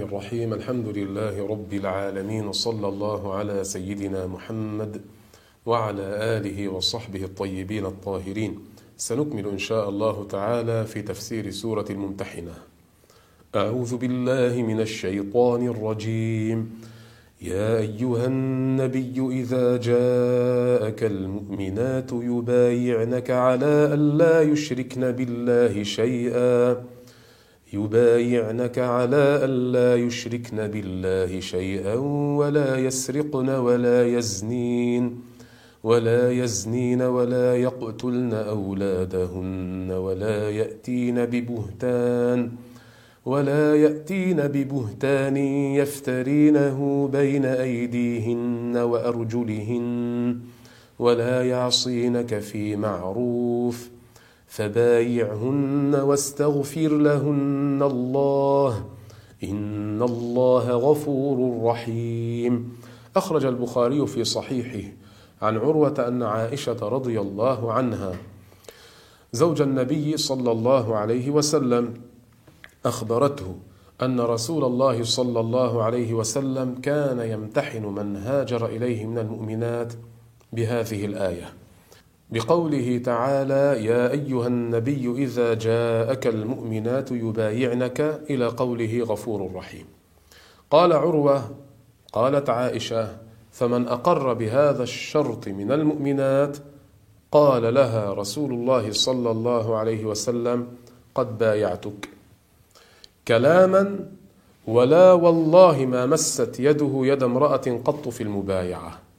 الرحيم. الحمد لله رب العالمين. وصلى الله على سيدنا محمد وعلى آله وصحبه الطيبين الطاهرين. سنكمل إن شاء الله تعالى في تفسير سورة الممتحنة. أعوذ بالله من الشيطان الرجيم. يا أيها النبي إذا جاءك المؤمنات يبايعنك على ألا يشركن بالله شيئا. يبايعنك على ألا يشركن بالله شيئا ولا يسرقن ولا يزنين ولا يزنين ولا يقتلن أولادهن ولا يأتين ببهتان ولا يأتين ببهتان يفترينه بين أيديهن وأرجلهن ولا يعصينك في معروف فبايعهن واستغفر لهن الله. إن الله غفور رحيم. أخرج البخاري في صحيحه عن عروة أن عائشة رضي الله عنها. زوج النبي صلى الله عليه وسلم أخبرته أن رسول الله صلى الله عليه وسلم كان يمتحن من هاجر إليه من المؤمنات بهذه الآية. بقوله تعالى يا أيها النبي إذا جاءك المؤمنات يبايعنك إلى قوله غفور رحيم. قال عروة قالت عائشة فمن أقر بهذا الشرط من المؤمنات؟ قال لها رسول الله صلى الله عليه وسلم قد بايعتك. كلاما ولا والله ما مست يده يد امرأة قط في المبايعة.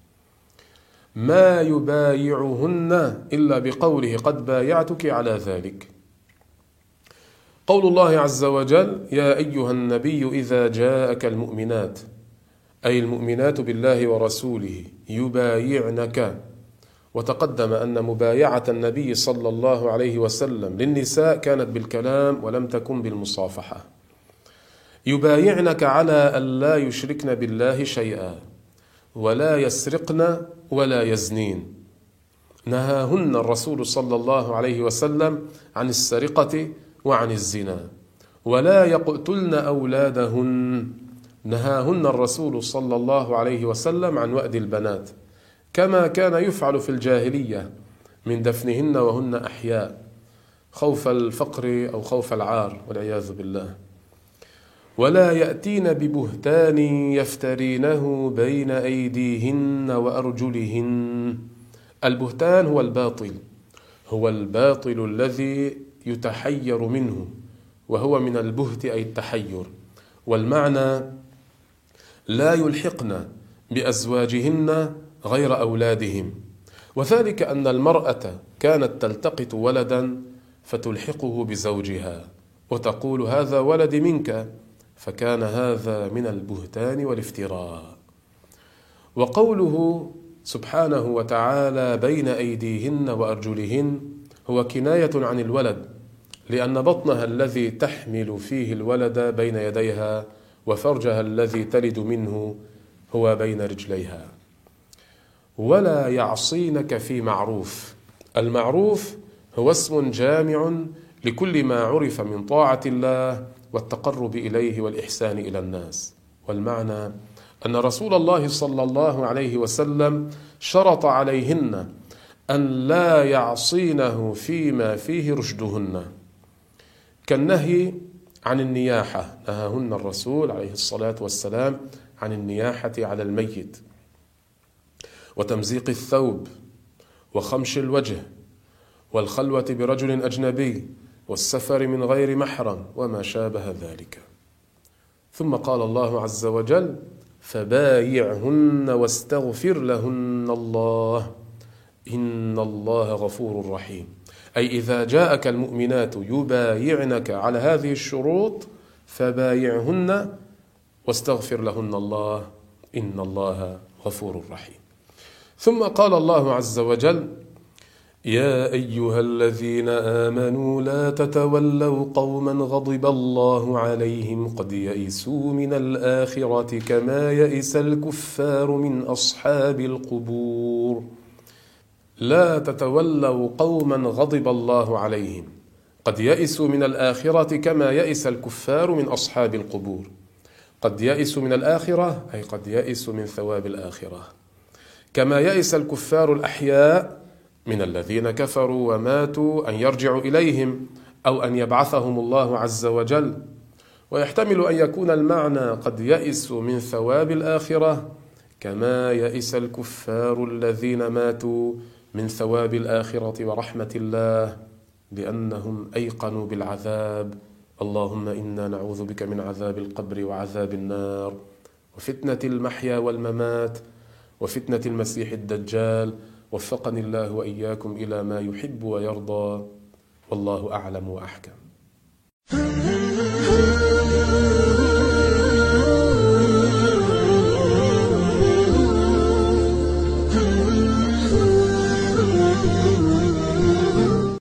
ما يبايعهن إلا بقوله قد بايعتك على ذلك. قول الله عز وجل يا أيها النبي إذا جاءك المؤمنات أي المؤمنات بالله ورسوله يبايعنك. وتقدم أن مبايعة النبي صلى الله عليه وسلم للنساء كانت بالكلام ولم تكن بالمصافحة. يبايعنك على ألا يشركن بالله شيئا. ولا يسرقن ولا يزنين. نهاهن الرسول صلى الله عليه وسلم عن السرقة وعن الزنا. ولا يقتلن أولادهن. نهاهن الرسول صلى الله عليه وسلم عن وأد البنات. كما كان يفعل في الجاهلية. من دفنهن وهن أحياء. خوف الفقر أو خوف العار والعياذ بالله. ولا يأتين ببهتان يفترينه بين أيديهن وأرجلهن. البهتان هو الباطل هو الباطل الذي يتحير منه وهو من البهت أي التحير. والمعنى لا يلحقن بأزواجهن غير أولادهم. وذلك أن المرأة كانت تلتقط ولدا فتلحقه بزوجها وتقول هذا ولدي منك. فكان هذا من البهتان والافتراء. وقوله سبحانه وتعالى بين أيديهن وأرجلهن هو كناية عن الولد لأن بطنها الذي تحمل فيه الولد بين يديها وفرجها الذي تلد منه هو بين رجليها. ولا يعصينك في معروف. المعروف هو اسم جامع لكل ما عرف من طاعة الله والتقرب إليه والإحسان إلى الناس. والمعنى أن رسول الله صلى الله عليه وسلم شرط عليهن أن لا يعصينه فيما فيه رشدهن. كالنهي عن النياحة نهاهن الرسول عليه الصلاة والسلام عن النياحة على الميت. وتمزيق الثوب وخمش الوجه والخلوة برجل أجنبي والسفر من غير محرم وما شابه ذلك. ثم قال الله عز وجل فبايعهن واستغفر لهن الله. إن الله غفور رحيم. أي إذا جاءك المؤمنات يبايعنك على هذه الشروط فبايعهن واستغفر لهن الله. إن الله غفور رحيم. ثم قال الله عز وجل يا أيها الذين آمنوا لا تتولوا قوما غضب الله عليهم قد يئسوا من الآخرة كما يئس الكفار من أصحاب القبور. لا تتولوا قوما غضب الله عليهم قد يئسوا من الآخرة كما يئس الكفار من أصحاب القبور. قد يئسوا من الآخرة أي قد يئسوا من ثواب الآخرة. كما يئس الكفار الأحياء من الذين كفروا وماتوا أن يرجعوا إليهم أو أن يبعثهم الله عز وجل. ويحتمل أن يكون المعنى قد يئسوا من ثواب الآخرة كما يئس الكفار الذين ماتوا من ثواب الآخرة ورحمة الله لأنهم أيقنوا بالعذاب. اللهم إنا نعوذ بك من عذاب القبر وعذاب النار وفتنة المحيا والممات وفتنة المسيح الدجال وفقني الله وإياكم إلى ما يحب ويرضى. والله أعلم وأحكم.